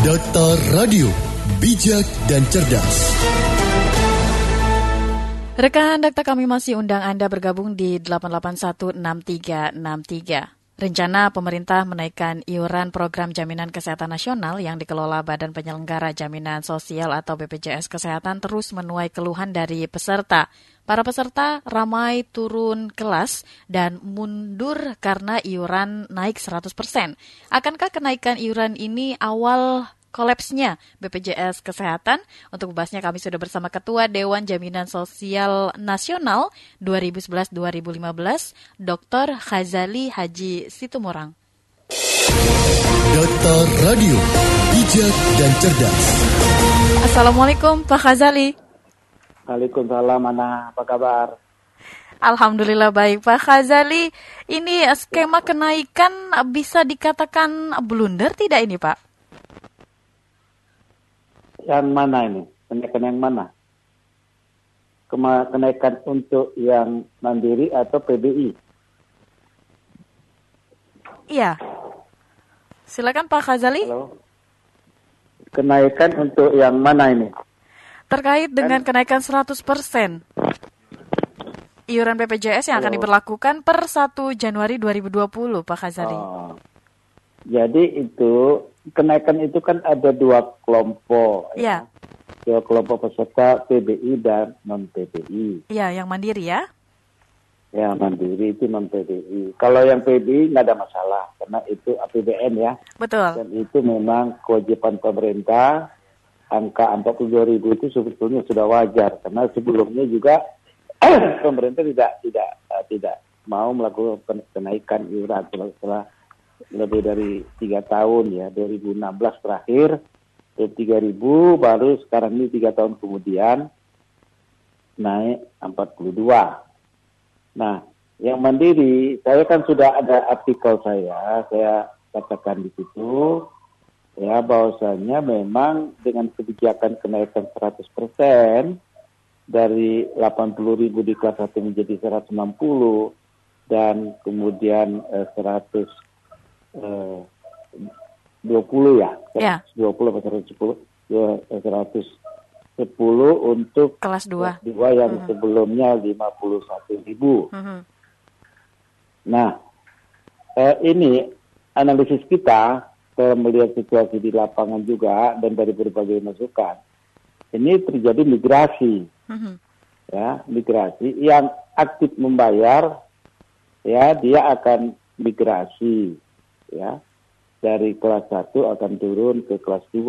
Data Radio, bijak dan cerdas. Rekan data kami masih undang Anda bergabung di 8816363. Rencana pemerintah menaikkan iuran program jaminan kesehatan nasional yang dikelola Badan Penyelenggara Jaminan Sosial atau BPJS Kesehatan terus menuai keluhan dari peserta. Para peserta ramai turun kelas dan mundur karena iuran naik 100%. Akankah kenaikan iuran ini awal kolapsnya BPJS Kesehatan. Untuk membahasnya kami sudah bersama Ketua Dewan Jaminan Sosial Nasional 2011-2015, Dr. Khazali Haji Situmorang. Data Radio, bijak dan cerdas. Assalamualaikum Pak Khazali. Waalaikumsalam, Ana. Apa kabar? Alhamdulillah baik Pak Khazali. Ini skema kenaikan bisa dikatakan blunder tidak ini Pak? Yang mana ini? Kenaikan yang mana? Kema kenaikan untuk yang mandiri atau PBI? Iya. Silakan Pak Khazali. Halo. Kenaikan untuk yang mana ini? Terkait dengan kenaikan 100% iuran BPJS yang akan diberlakukan per 1 Januari 2020, Pak Khazali. Oh. Jadi itu kenaikan itu kan ada dua kelompok. Iya, Dua kelompok peserta PBI dan non PBI. iya yang mandiri ya. Ya mandiri itu non PBI. Kalau yang PBI nggak ada masalah karena itu APBN ya. Betul. Dan itu memang kewajiban pemerintah. Angka 42 ribu itu sebetulnya sudah wajar karena sebelumnya juga pemerintah tidak tidak eh, tidak mau melakukan kenaikan iuran setelah lebih dari tiga tahun ya 2016 terakhir tiga ribu baru sekarang ini tiga tahun kemudian naik 42. Nah, yang mandiri, saya kan sudah ada artikel saya, saya katakan di situ, ya bahwasanya memang dengan kebijakan kenaikan 100% dari 80 ribu di kelas 1 menjadi 160 dan kemudian eh, 100 eh, 20 ya, Ya. 120 atau 110, dua- eh, 110 untuk Kelas 2. kelas dua yang sebelumnya 51 ribu. Mhm. Nah, eh, ini analisis kita setelah melihat situasi di lapangan juga dan dari berbagai masukan, ini terjadi migrasi, Mhm. ya migrasi yang aktif membayar, ya dia akan migrasi, ya dari kelas 1 akan turun ke kelas 2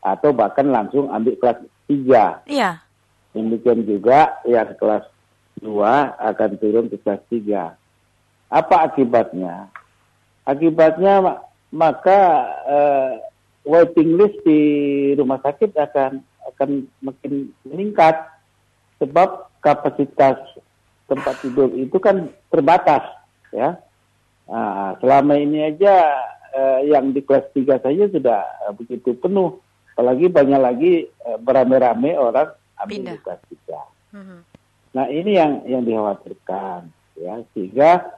atau bahkan langsung ambil kelas 3. Iya. Demikian juga yang kelas 2 akan turun ke kelas 3. Apa akibatnya? Akibatnya ma- maka eh, waiting list di rumah sakit akan akan makin meningkat sebab kapasitas tempat tidur itu kan terbatas ya. Nah, selama ini aja eh, yang di kelas 3 saja sudah eh, begitu penuh. Apalagi banyak lagi eh, beramai-ramai orang ambil di kelas 3. Mhm. Nah ini yang yang dikhawatirkan ya sehingga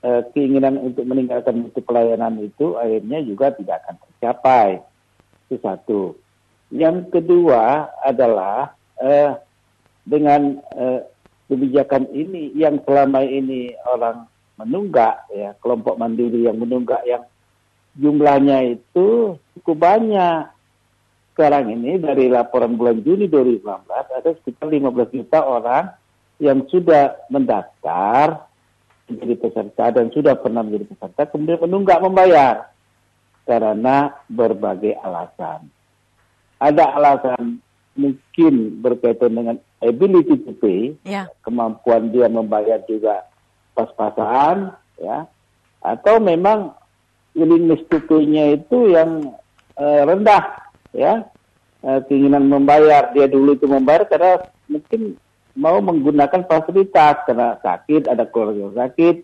eh, keinginan untuk meningkatkan mutu pelayanan itu akhirnya juga tidak akan tercapai itu satu. Yang kedua adalah eh, dengan eh, kebijakan ini yang selama ini orang menunggak ya kelompok mandiri yang menunggak yang jumlahnya itu cukup banyak sekarang ini dari laporan bulan Juni 2019 ada sekitar 15 juta orang yang sudah mendaftar menjadi peserta dan sudah pernah menjadi peserta kemudian menunggak membayar karena berbagai alasan. Ada alasan mungkin berkaitan dengan ability to pay, Ya. kemampuan dia membayar juga pas-pasan, ya, atau memang to pay-nya itu yang eh, rendah, ya, Eh, keinginan membayar dia dulu itu membayar karena mungkin mau menggunakan fasilitas karena sakit ada keluarga sakit,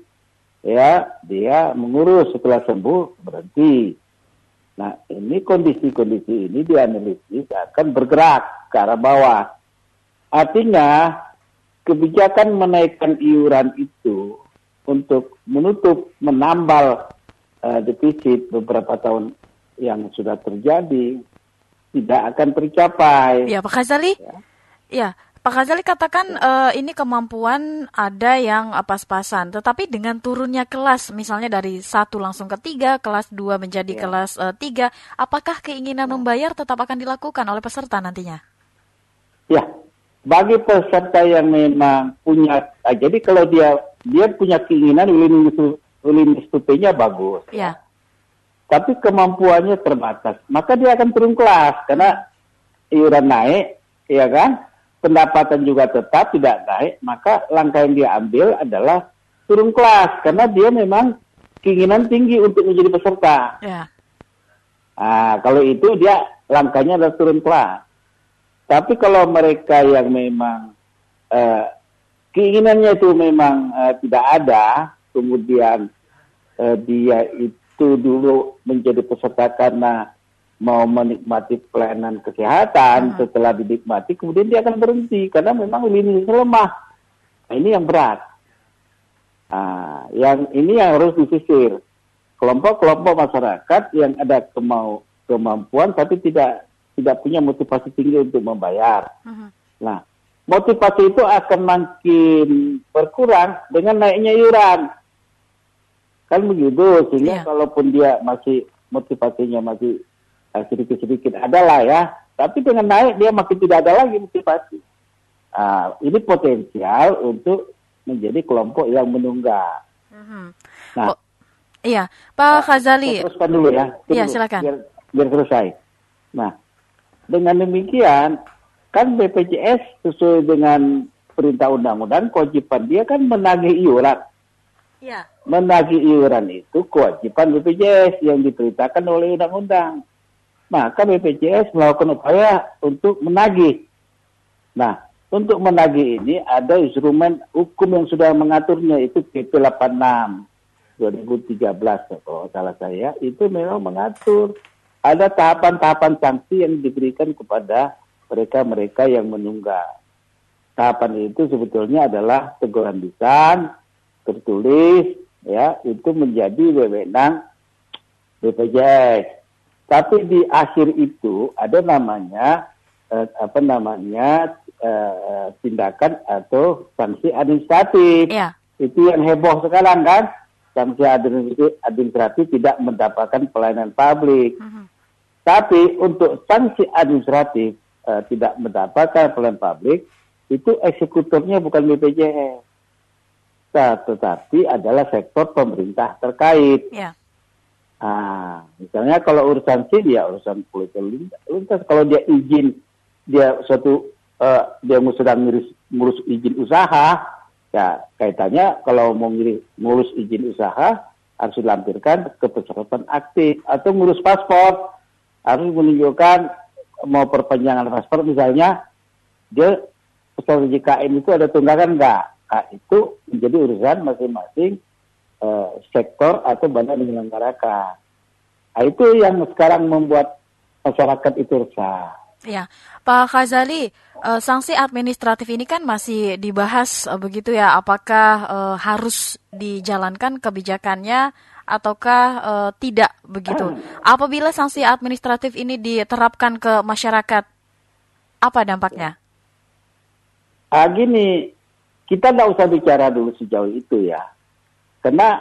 ya dia mengurus setelah sembuh berhenti. Nah ini kondisi-kondisi ini dianalisis akan bergerak ke arah bawah. Artinya kebijakan menaikkan iuran itu untuk menutup menambal eh, defisit beberapa tahun yang sudah terjadi tidak akan tercapai. Ya, Pak Khazali. Ya, ya Pak Khazali katakan uh, ini kemampuan ada yang pas-pasan, tetapi dengan turunnya kelas, misalnya dari satu langsung ke tiga, kelas dua menjadi ya. kelas uh, tiga, apakah keinginan ya. membayar tetap akan dilakukan oleh peserta nantinya? Ya, bagi peserta yang memang punya, uh, jadi kalau dia dia punya keinginan willingness to pay-nya bagus. Ya. Tapi kemampuannya terbatas, maka dia akan turun kelas karena iuran naik, ya kan? pendapatan juga tetap tidak naik, maka langkah yang dia ambil adalah turun kelas karena dia memang keinginan tinggi untuk menjadi peserta. Ya. Nah, kalau itu dia langkahnya adalah turun kelas. Tapi kalau mereka yang memang uh, keinginannya itu memang uh, tidak ada, kemudian uh, dia itu dulu menjadi peserta karena mau menikmati pelayanan kesehatan, hmm. setelah dinikmati kemudian dia akan berhenti karena memang lininya lemah. Nah, ini yang berat. Nah, yang ini yang harus disisir. Kelompok-kelompok masyarakat yang ada kemau kemampuan tapi tidak tidak punya motivasi tinggi untuk membayar. Hmm. Nah, motivasi itu akan makin berkurang dengan naiknya iuran. Kan begitu, sehingga yeah. kalaupun dia masih motivasinya masih Eh, sedikit-sedikit adalah ya. Tapi dengan naik dia makin tidak ada lagi motivasi. Uh, ini potensial untuk menjadi kelompok yang menunggak. Mm-hmm. Nah, oh, iya, Pak uh, Khazali. Teruskan dulu ya. Iya, silakan. Biar, biar selesai. Nah, dengan demikian kan BPJS sesuai dengan perintah undang-undang kewajiban dia kan menagih iuran. Ya. Menagih iuran itu kewajiban BPJS yang diperintahkan oleh undang-undang maka BPJS melakukan upaya untuk menagih. Nah, untuk menagih ini ada instrumen hukum yang sudah mengaturnya itu PP 86 2013 kalau salah saya itu memang mengatur ada tahapan-tahapan sanksi yang diberikan kepada mereka-mereka yang menunggak. Tahapan itu sebetulnya adalah teguran lisan, tertulis, ya itu menjadi wewenang BPJS. Tapi di akhir itu ada namanya eh, apa namanya eh, tindakan atau sanksi administratif. Yeah. Itu yang heboh sekarang kan? Sanksi administratif, administratif tidak mendapatkan pelayanan publik. Uh -huh. Tapi untuk sanksi administratif eh, tidak mendapatkan pelayanan publik itu eksekutornya bukan BPJS. Nah, tetapi adalah sektor pemerintah terkait. Yeah. Nah, misalnya kalau urusan SIM ya urusan politik lintas. Kalau dia izin, dia suatu uh, dia sedang ngurus, ngurus izin usaha, ya kaitannya kalau mau ngurus izin usaha harus dilampirkan ke peserta aktif atau ngurus paspor harus menunjukkan mau perpanjangan paspor misalnya dia peserta JKN itu ada tunggakan enggak? Nah, itu menjadi urusan masing-masing Eh, sektor atau badan menyelenggarakan. Nah, itu yang sekarang membuat masyarakat itu resah. Ya, Pak Khazali, uh, sanksi administratif ini kan masih dibahas uh, begitu ya. Apakah uh, harus dijalankan kebijakannya ataukah uh, tidak begitu? Apabila sanksi administratif ini diterapkan ke masyarakat, apa dampaknya? Ah, gini, kita nggak usah bicara dulu sejauh itu ya. Karena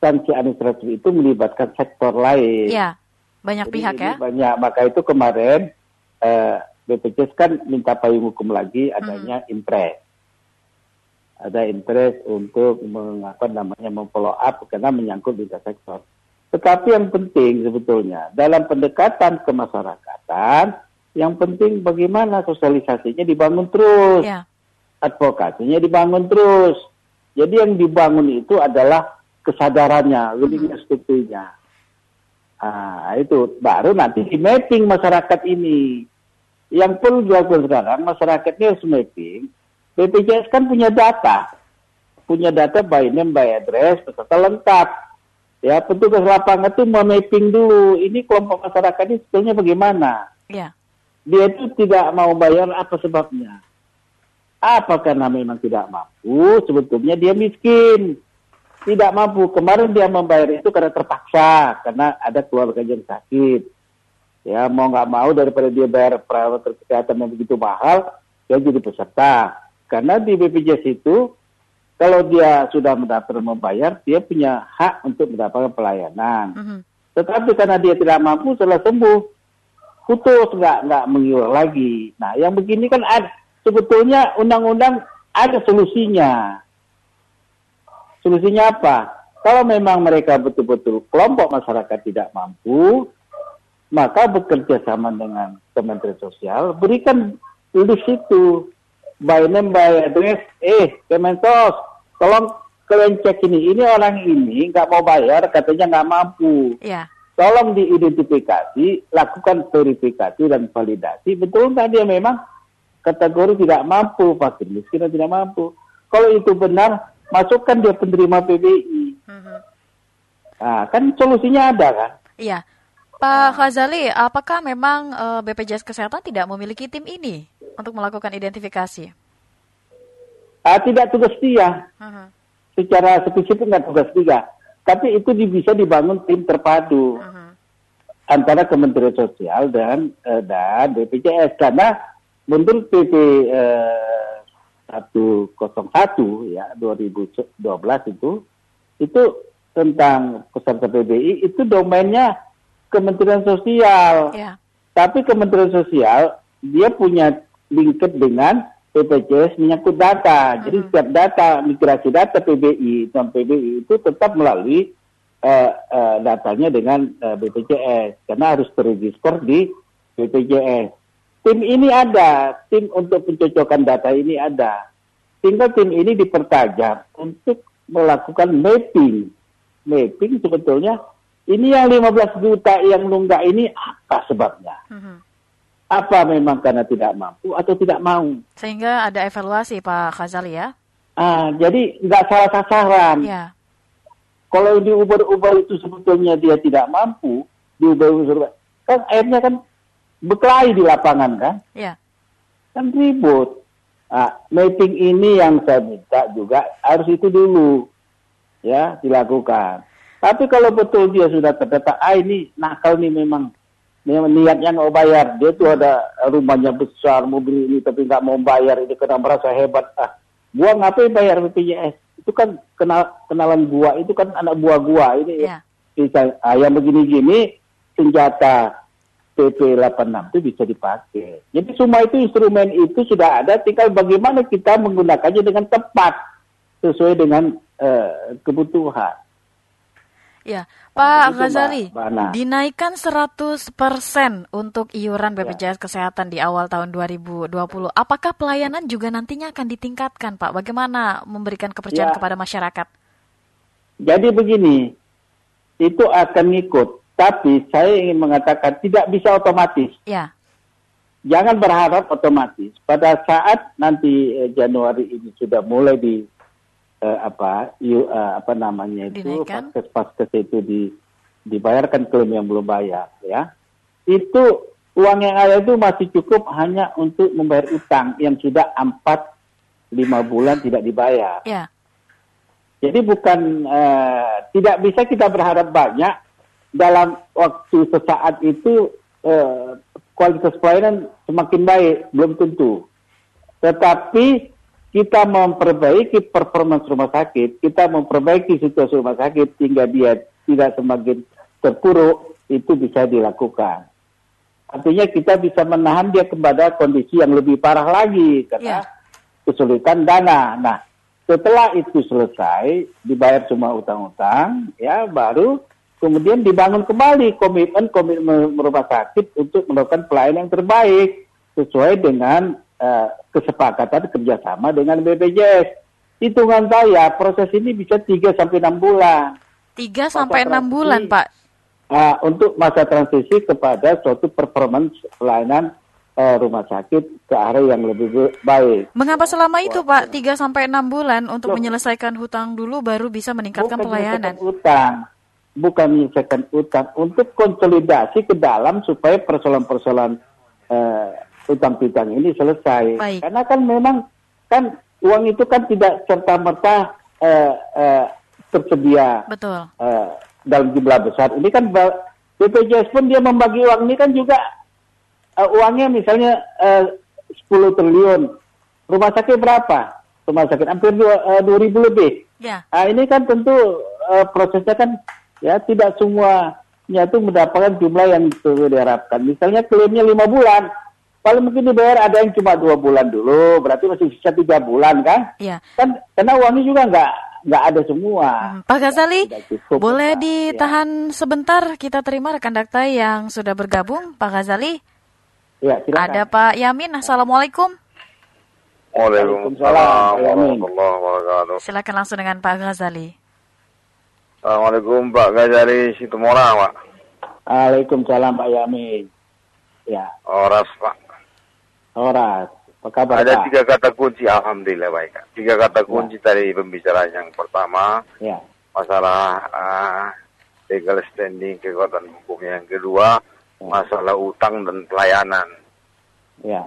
sanksi administratif itu melibatkan sektor lain. Ya, banyak Jadi pihak ya. Banyak, maka itu kemarin eh, BPJS kan minta payung hukum lagi adanya hmm. impres. Ada impres untuk mengapa namanya memfollow up karena menyangkut di sektor. Tetapi yang penting sebetulnya dalam pendekatan kemasyarakatan, yang penting bagaimana sosialisasinya dibangun terus, ya. advokasinya dibangun terus jadi yang dibangun itu adalah kesadarannya, willingness to pay-nya. Nah, itu baru nanti di mapping masyarakat ini. Yang perlu dilakukan sekarang, masyarakatnya harus mapping. BPJS kan punya data. Punya data by name, by address, peserta lengkap. Ya, petugas lapangan itu mapping dulu. Ini kelompok masyarakat ini sebetulnya bagaimana? Ya. Dia itu tidak mau bayar apa sebabnya? Apa karena memang tidak mampu, sebetulnya dia miskin. tidak mampu. Kemarin dia membayar itu karena terpaksa, karena ada keluarga yang sakit. Ya mau nggak mau daripada dia bayar perawat kesehatan yang begitu mahal, dia jadi peserta. Karena di BPJS itu kalau dia sudah mendaftar membayar, dia punya hak untuk mendapatkan pelayanan. Mm -hmm. Tetapi karena dia tidak mampu setelah sembuh, putus nggak nggak mengiur lagi. Nah, yang begini kan ada, sebetulnya undang-undang ada solusinya. Solusinya apa? Kalau memang mereka betul-betul kelompok masyarakat tidak mampu, maka bekerja sama dengan Kementerian Sosial, berikan list itu by name, by address, eh Kemensos, tolong kalian cek ini, ini orang ini nggak mau bayar, katanya nggak mampu. Yeah. Tolong diidentifikasi, lakukan verifikasi dan validasi, betul nggak dia memang kategori tidak mampu, fakir miskin dan tidak mampu. Kalau itu benar, masukkan dia penerima PBI. Mm-hmm. Nah, kan solusinya ada kan? Iya. Pak Khazali, apakah memang uh, eh, BPJS Kesehatan tidak memiliki tim ini untuk melakukan identifikasi? Uh, tidak tugas dia. Uh-huh. Secara spesifik nggak tugas dia. Tapi itu bisa dibangun tim terpadu uh-huh. antara Kementerian Sosial dan uh, dan BPJS karena menurut PP uh, 101 ya 2012 itu itu tentang peserta PBI itu domainnya Kementerian Sosial. Ya. Tapi Kementerian Sosial dia punya lingkup dengan BPJS menyangkut data. Hmm. Jadi setiap data migrasi data PBI dan PBI itu tetap melalui uh, uh, datanya dengan uh, BPJS karena harus terregister di BPJS. Tim ini ada, tim untuk pencocokan data ini ada. Tinggal tim ini dipertajam untuk melakukan mapping. Mapping sebetulnya ini yang 15 juta yang nunggak ini apa sebabnya? Apa memang karena tidak mampu atau tidak mau? Sehingga ada evaluasi Pak Khazali ya? Ah, jadi nggak salah sasaran. Ya. Kalau di Uber-Uber itu sebetulnya dia tidak mampu, di Uber-Uber kan akhirnya kan berkelahi di lapangan kan? Iya. Kan ribut. Nah, mapping ini yang saya minta juga harus itu dulu ya dilakukan. Tapi kalau betul dia sudah terdata, ah ini nakal nih memang, memang niatnya nggak bayar. Dia tuh ada rumahnya besar, mobil ini tapi nggak mau bayar, ini karena merasa hebat. Ah, gua ngapain bayar BPJS? Itu kan kenal kenalan gua, itu kan anak buah gua. Ini yeah. bisa, ah, yang begini-gini senjata PP 86 itu bisa dipakai. Jadi semua itu instrumen itu sudah ada, tinggal bagaimana kita menggunakannya dengan tepat sesuai dengan uh, kebutuhan. Ya, Pak Ghazali, dinaikkan 100% untuk iuran BPJS ya. Kesehatan di awal tahun 2020. Apakah pelayanan juga nantinya akan ditingkatkan, Pak? Bagaimana memberikan kepercayaan ya. kepada masyarakat? Jadi begini, itu akan ikut tapi saya ingin mengatakan tidak bisa otomatis. Ya. Jangan berharap otomatis. Pada saat nanti eh, Januari ini sudah mulai di eh, apa yu, eh, apa namanya itu paskes paskes itu di dibayarkan klaim yang belum bayar ya itu uang yang ada itu masih cukup hanya untuk membayar utang yang sudah empat lima bulan tidak dibayar. Ya. Jadi bukan uh, tidak bisa kita berharap banyak dalam waktu sesaat itu eh, kualitas pelayanan semakin baik, belum tentu. Tetapi kita memperbaiki performa rumah sakit, kita memperbaiki situasi rumah sakit sehingga dia tidak semakin terpuruk, itu bisa dilakukan. Artinya kita bisa menahan dia kepada kondisi yang lebih parah lagi karena yeah. kesulitan dana. Nah, setelah itu selesai, dibayar semua utang-utang, ya baru kemudian dibangun kembali komitmen komitmen rumah sakit untuk melakukan pelayanan yang terbaik sesuai dengan uh, kesepakatan kerjasama dengan BPJS. Hitungan saya proses ini bisa 3 sampai enam bulan. 3 sampai enam bulan, Pak. Uh, untuk masa transisi kepada suatu performance pelayanan uh, rumah sakit ke arah yang lebih baik. Mengapa selama itu, Pak, 3 sampai enam bulan untuk Loh, menyelesaikan hutang dulu baru bisa meningkatkan pelayanan? Hutang bukan menyelesaikan utang untuk konsolidasi ke dalam supaya persoalan-persoalan uh, utang piutang ini selesai. Baik. Karena kan memang kan uang itu kan tidak serta merta uh, uh, tersedia Betul. uh, dalam jumlah besar. Ini kan BPJS pun dia membagi uang ini kan juga uh, uangnya misalnya uh, 10 triliun. Rumah sakit berapa? Rumah sakit hampir dua, uh, ribu lebih. Ya. Nah, ini kan tentu uh, prosesnya kan ya tidak semuanya itu mendapatkan jumlah yang itu diharapkan. Misalnya klaimnya lima bulan, paling mungkin dibayar ada yang cuma dua bulan dulu, berarti masih sisa tiga bulan kan? Iya. Kan karena uangnya juga nggak nggak ada semua. Hmm, Pak Ghazali, cukup, boleh Pak. ditahan sebentar kita terima rekan dakta yang sudah bergabung, Pak Ghazali. Ya, silakan. Ada Pak Yamin, Assalamualaikum. Waalaikumsalam, Waalaikumsalam Pak Yamin. warahmatullahi wabarakatuh. Silakan langsung dengan Pak Ghazali. Assalamualaikum Pak Gajari Situmorang Pak. Waalaikumsalam Pak Yamin. Ya, Oras Pak. Horas. Apa kabar Ada tiga kata kunci Alhamdulillah baik. Tiga kata kunci tadi pembicaraan yang pertama Ya, masalah ah, legal standing kekuatan hukum. Yang kedua masalah utang dan pelayanan. ya,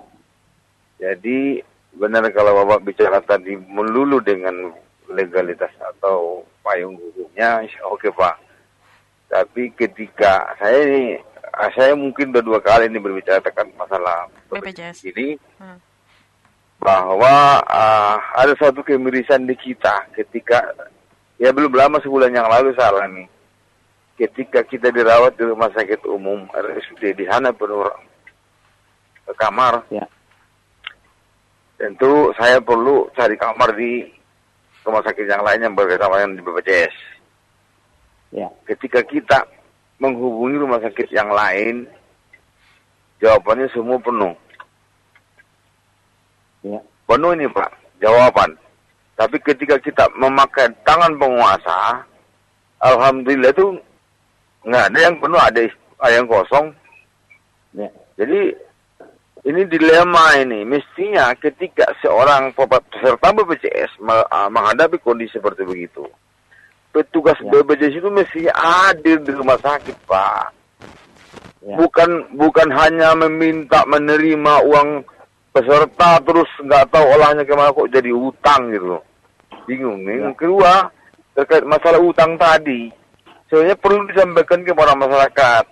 Jadi benar kalau Bapak bicara tadi melulu dengan legalitas atau payung hukumnya, oke Pak. Tapi ketika saya ini, saya mungkin udah dua kali ini berbicara tentang masalah BPJS. ini, Hmm. bahwa ah, ada suatu kemirisan di kita ketika ya belum lama sebulan yang lalu saya alami. Ketika kita dirawat di rumah sakit umum RSUD di sana penuh ke kamar. Ya, tentu saya perlu cari kamar di rumah sakit yang lain yang bersama dengan di BPJS ya, ketika kita menghubungi rumah sakit yang lain jawabannya semua penuh ya, penuh ini Pak jawaban. Tapi ketika kita memakai tangan penguasa, alhamdulillah itu nggak ada yang penuh, ada, ada yang kosong. ya, Jadi ini dilema ini. Mestinya ketika seorang peserta BPJS ah, menghadapi kondisi seperti begitu, petugas Ya. BPJS itu mesti hadir di rumah sakit, Pak. ya, bukan bukan hanya meminta menerima uang peserta terus nggak tahu olahnya ke mana kok jadi utang gitu bingung nih yang kedua terkait masalah utang tadi. Sebenarnya perlu disampaikan kepada masyarakat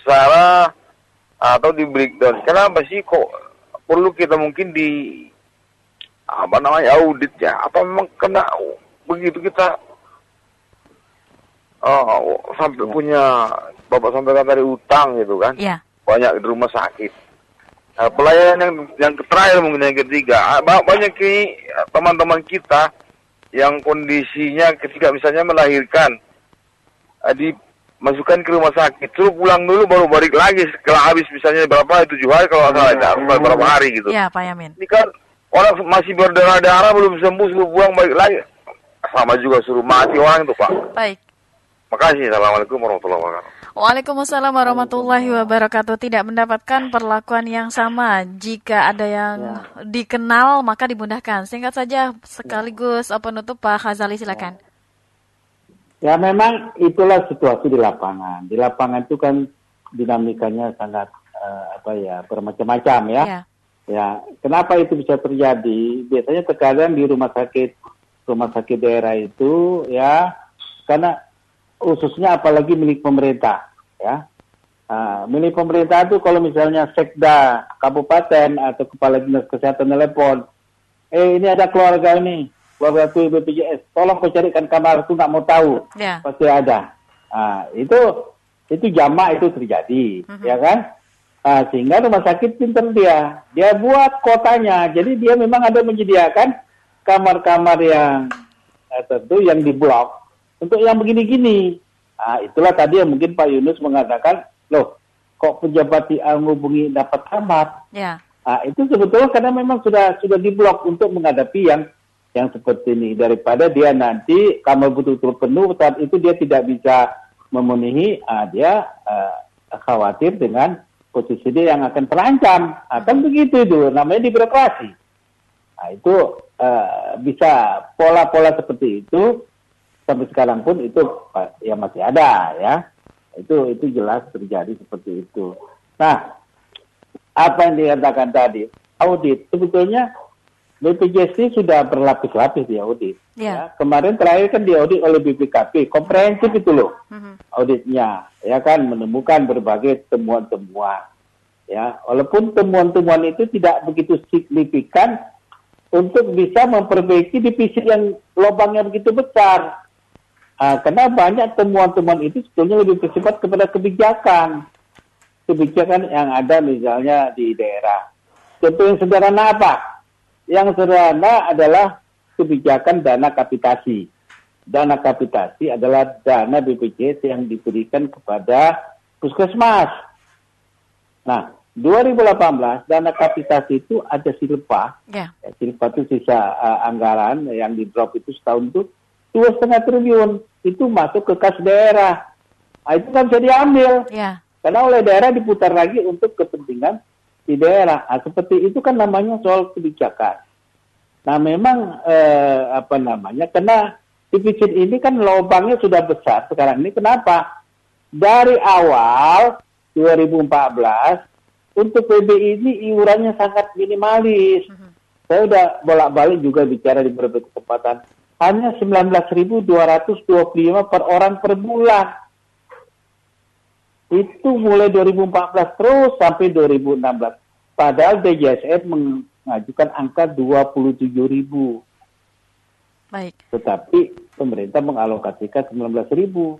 secara atau di breakdown. Kenapa sih kok perlu kita mungkin di apa namanya audit ya? Apa memang kena begitu kita oh, sampai Ya. punya bapak sampaikan tadi utang gitu kan Ya, banyak di rumah sakit. Nah, pelayanan yang yang terakhir mungkin yang ketiga, ah, ba- banyak ki teman-teman kita yang kondisinya ketika misalnya melahirkan ah, dimasukkan ke rumah sakit, suruh pulang dulu baru balik lagi setelah habis misalnya berapa tujuh hari kalau salah ada atau berapa hari gitu. ya Pak Yamin. Ini kan orang masih berdarah-darah belum sembuh suruh pulang balik lagi, sama juga suruh mati orang itu pak. Baik. Makasih, assalamualaikum warahmatullahi wabarakatuh. Waalaikumsalam warahmatullahi wabarakatuh. Tidak mendapatkan perlakuan yang sama. Jika ada yang dikenal, maka dimudahkan. Singkat saja, sekaligus penutup Pak Khazali, silakan. Ya memang itulah situasi di lapangan. Di lapangan itu kan dinamikanya sangat eh, apa ya bermacam-macam ya. Ya, Ya, kenapa itu bisa terjadi? Biasanya terkadang di rumah sakit rumah sakit daerah itu ya karena khususnya apalagi milik pemerintah ya. Ah, milik pemerintah itu kalau misalnya sekda kabupaten atau kepala dinas kesehatan telepon, eh ini ada keluarga ini, keluarga itu BPJS, tolong kau carikan kamar itu nggak mau tahu, ya, pasti ada. Ah, itu itu jamak itu terjadi, Mhm. ya kan? Ah, sehingga rumah sakit pinter dia, dia buat kotanya, jadi dia memang ada menyediakan kamar-kamar yang eh, tentu yang diblok untuk yang begini-gini. Ah, itulah tadi yang mungkin Pak Yunus mengatakan, loh, kok pejabat di menghubungi dapat kamar? ya, Ah, itu sebetulnya karena memang sudah sudah diblok untuk menghadapi yang yang seperti ini daripada dia nanti kamar betul-betul penuh saat itu dia tidak bisa memenuhi ah, dia ah, khawatir dengan posisi dia yang akan terancam akan begitu itu namanya di birokrasi nah, itu ah, bisa pola-pola seperti itu sampai sekarang pun itu ya masih ada ya itu itu jelas terjadi seperti itu nah apa yang dikatakan tadi audit sebetulnya BPJS ini sudah berlapis-lapis di audit. Ya. Ya, kemarin terakhir kan diaudit oleh BPKP, komprehensif itu loh Mhm. auditnya, ya kan menemukan berbagai temuan-temuan. Ya, walaupun temuan-temuan itu tidak begitu signifikan untuk bisa memperbaiki defisit yang lubangnya begitu besar. Ah, karena banyak temuan-temuan itu sebetulnya lebih bersifat kepada kebijakan. Kebijakan yang ada misalnya di daerah. Contoh yang sederhana apa? Yang sederhana adalah kebijakan dana kapitasi. Dana kapitasi adalah dana BPJS yang diberikan kepada puskesmas. Nah, 2018 dana kapitasi itu ada silpa Ya. Ya, silpa itu sisa uh, anggaran yang di drop itu setahun itu dua setengah triliun itu masuk ke kas daerah. Nah, itu kan bisa diambil Ya. karena oleh daerah diputar lagi untuk kepentingan di daerah. Nah, seperti itu kan namanya soal kebijakan. Nah, memang eh, apa namanya? Karena defisit ini kan lubangnya sudah besar sekarang ini. Kenapa? Dari awal 2014 untuk PBI ini iurannya sangat minimalis. Saya udah bolak-balik juga bicara di beberapa kesempatan. Hanya 19.225 per orang per bulan. Itu mulai 2014 terus sampai 2016. Padahal DJSN mengajukan angka 27.000. Baik. Tetapi pemerintah mengalokasikan 19.000.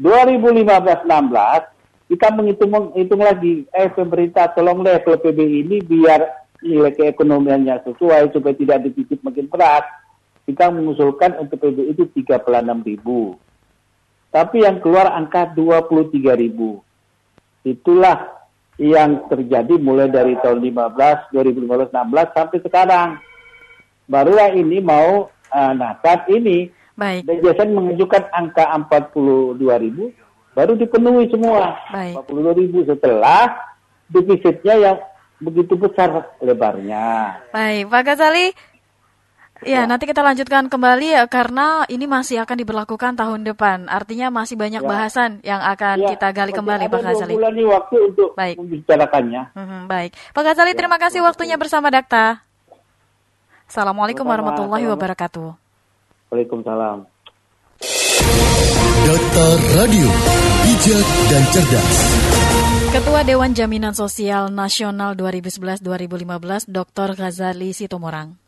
2015-16 kita menghitung menghitung lagi, eh pemerintah tolong deh kalau PBI ini biar nilai keekonomiannya sesuai supaya tidak defisit makin berat. Kita mengusulkan untuk PBI itu 36.000. Tapi yang keluar angka 23.000. Itulah yang terjadi mulai dari tahun 15, 2015, 16 sampai sekarang. Barulah ini mau, uh, nah saat ini Baik. DJSN mengajukan angka 42.000 baru dipenuhi semua. Baik. 42.000 setelah defisitnya yang begitu besar lebarnya. Baik, Pak Ghazali. Ya, nanti kita lanjutkan kembali ya karena ini masih akan diberlakukan tahun depan. Artinya masih banyak Ya. bahasan yang akan Ya, kita gali kembali, Pak dua Ghazali. bulan ini waktu untuk Baik. membicarakannya. Mhm, baik, Pak Ghazali, Ya, terima kasih waktunya bersama Dakta. Assalamualaikum warahmatullahi wabarakatuh. Waalaikumsalam. Data Radio, bijak dan cerdas. Ketua Dewan Jaminan Sosial Nasional 2011-2015, Dr. Ghazali Situmorang.